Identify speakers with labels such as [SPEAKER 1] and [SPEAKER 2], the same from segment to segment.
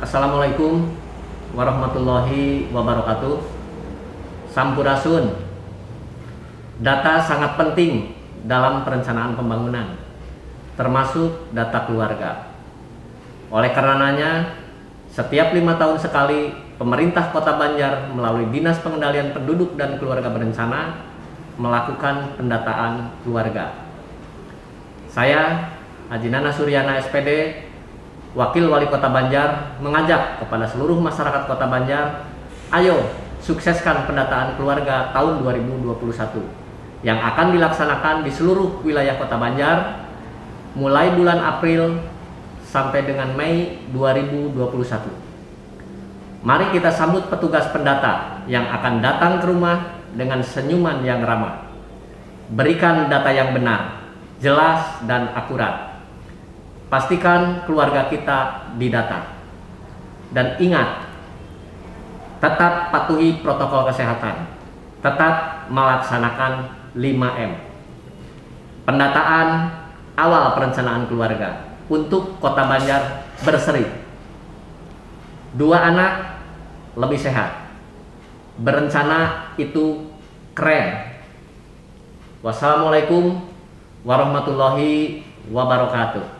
[SPEAKER 1] Assalamualaikum warahmatullahi wabarakatuh. Sampurasun. Data sangat penting dalam perencanaan pembangunan, termasuk data keluarga. Oleh karenanya, setiap lima tahun sekali, pemerintah Kota Banjar melalui Dinas Pengendalian Penduduk dan Keluarga Berencana melakukan pendataan keluarga. Saya, Haji Nana Suryana SPD, Wakil Wali Kota Banjar, mengajak kepada seluruh masyarakat Kota Banjar, ayo sukseskan pendataan keluarga tahun 2021 yang akan dilaksanakan di seluruh wilayah Kota Banjar mulai bulan April sampai dengan Mei 2021. Mari kita sambut petugas pendata yang akan datang ke rumah dengan senyuman yang ramah. Berikan data yang benar, jelas dan akurat. Pastikan keluarga kita didata. Dan ingat, tetap patuhi protokol kesehatan, tetap melaksanakan 5M. Pendataan awal perencanaan keluarga untuk Kota Banjar berseri. Dua anak lebih sehat. Berencana itu keren. Wassalamualaikum warahmatullahi wabarakatuh.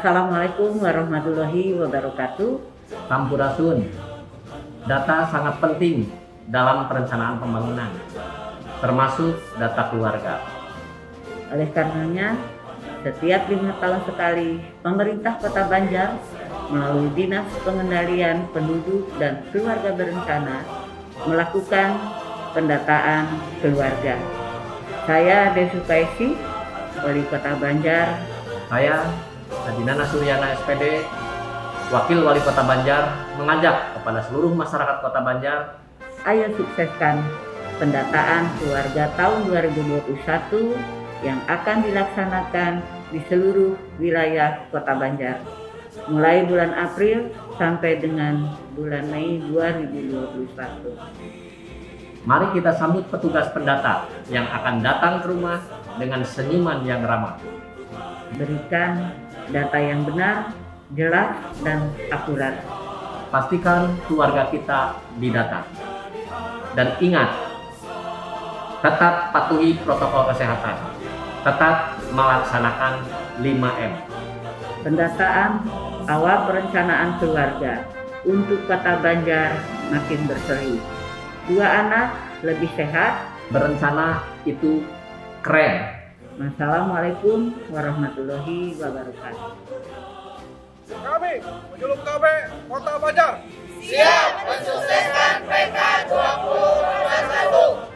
[SPEAKER 2] Assalamualaikum warahmatullahi wabarakatuh.
[SPEAKER 1] Sampurasun. Data sangat penting dalam perencanaan pembangunan, termasuk data keluarga.
[SPEAKER 2] Oleh karenanya, setiap lima tahun sekali, pemerintah Kota Banjar melalui Dinas Pengendalian Penduduk dan Keluarga Berencana melakukan pendataan keluarga. Saya Desu Kaisi, Wali Kota Banjar.
[SPEAKER 1] Saya Adinana Suryana SPD, Wakil Wali Kota Banjar mengajak kepada seluruh masyarakat Kota Banjar,
[SPEAKER 2] ayo sukseskan pendataan keluarga tahun 2021 yang akan dilaksanakan di seluruh wilayah Kota Banjar mulai bulan April sampai dengan bulan Mei 2021.
[SPEAKER 1] Mari kita sambut petugas pendata yang akan datang ke rumah dengan senyuman yang ramah.
[SPEAKER 2] Berikan data yang benar jelas dan akurat.
[SPEAKER 1] Pastikan keluarga kita didata. Dan ingat, tetap patuhi protokol kesehatan. Tetap melaksanakan 5M.
[SPEAKER 2] Pendataan awal perencanaan keluarga untuk kota Banjar makin berseri. Dua anak lebih sehat.
[SPEAKER 1] Berencana itu keren.
[SPEAKER 2] Wassalamualaikum warahmatullahi wabarakatuh.
[SPEAKER 3] Kami, penyuluh KB, Kota Banjar.
[SPEAKER 4] Siap mensukseskan PK 2021.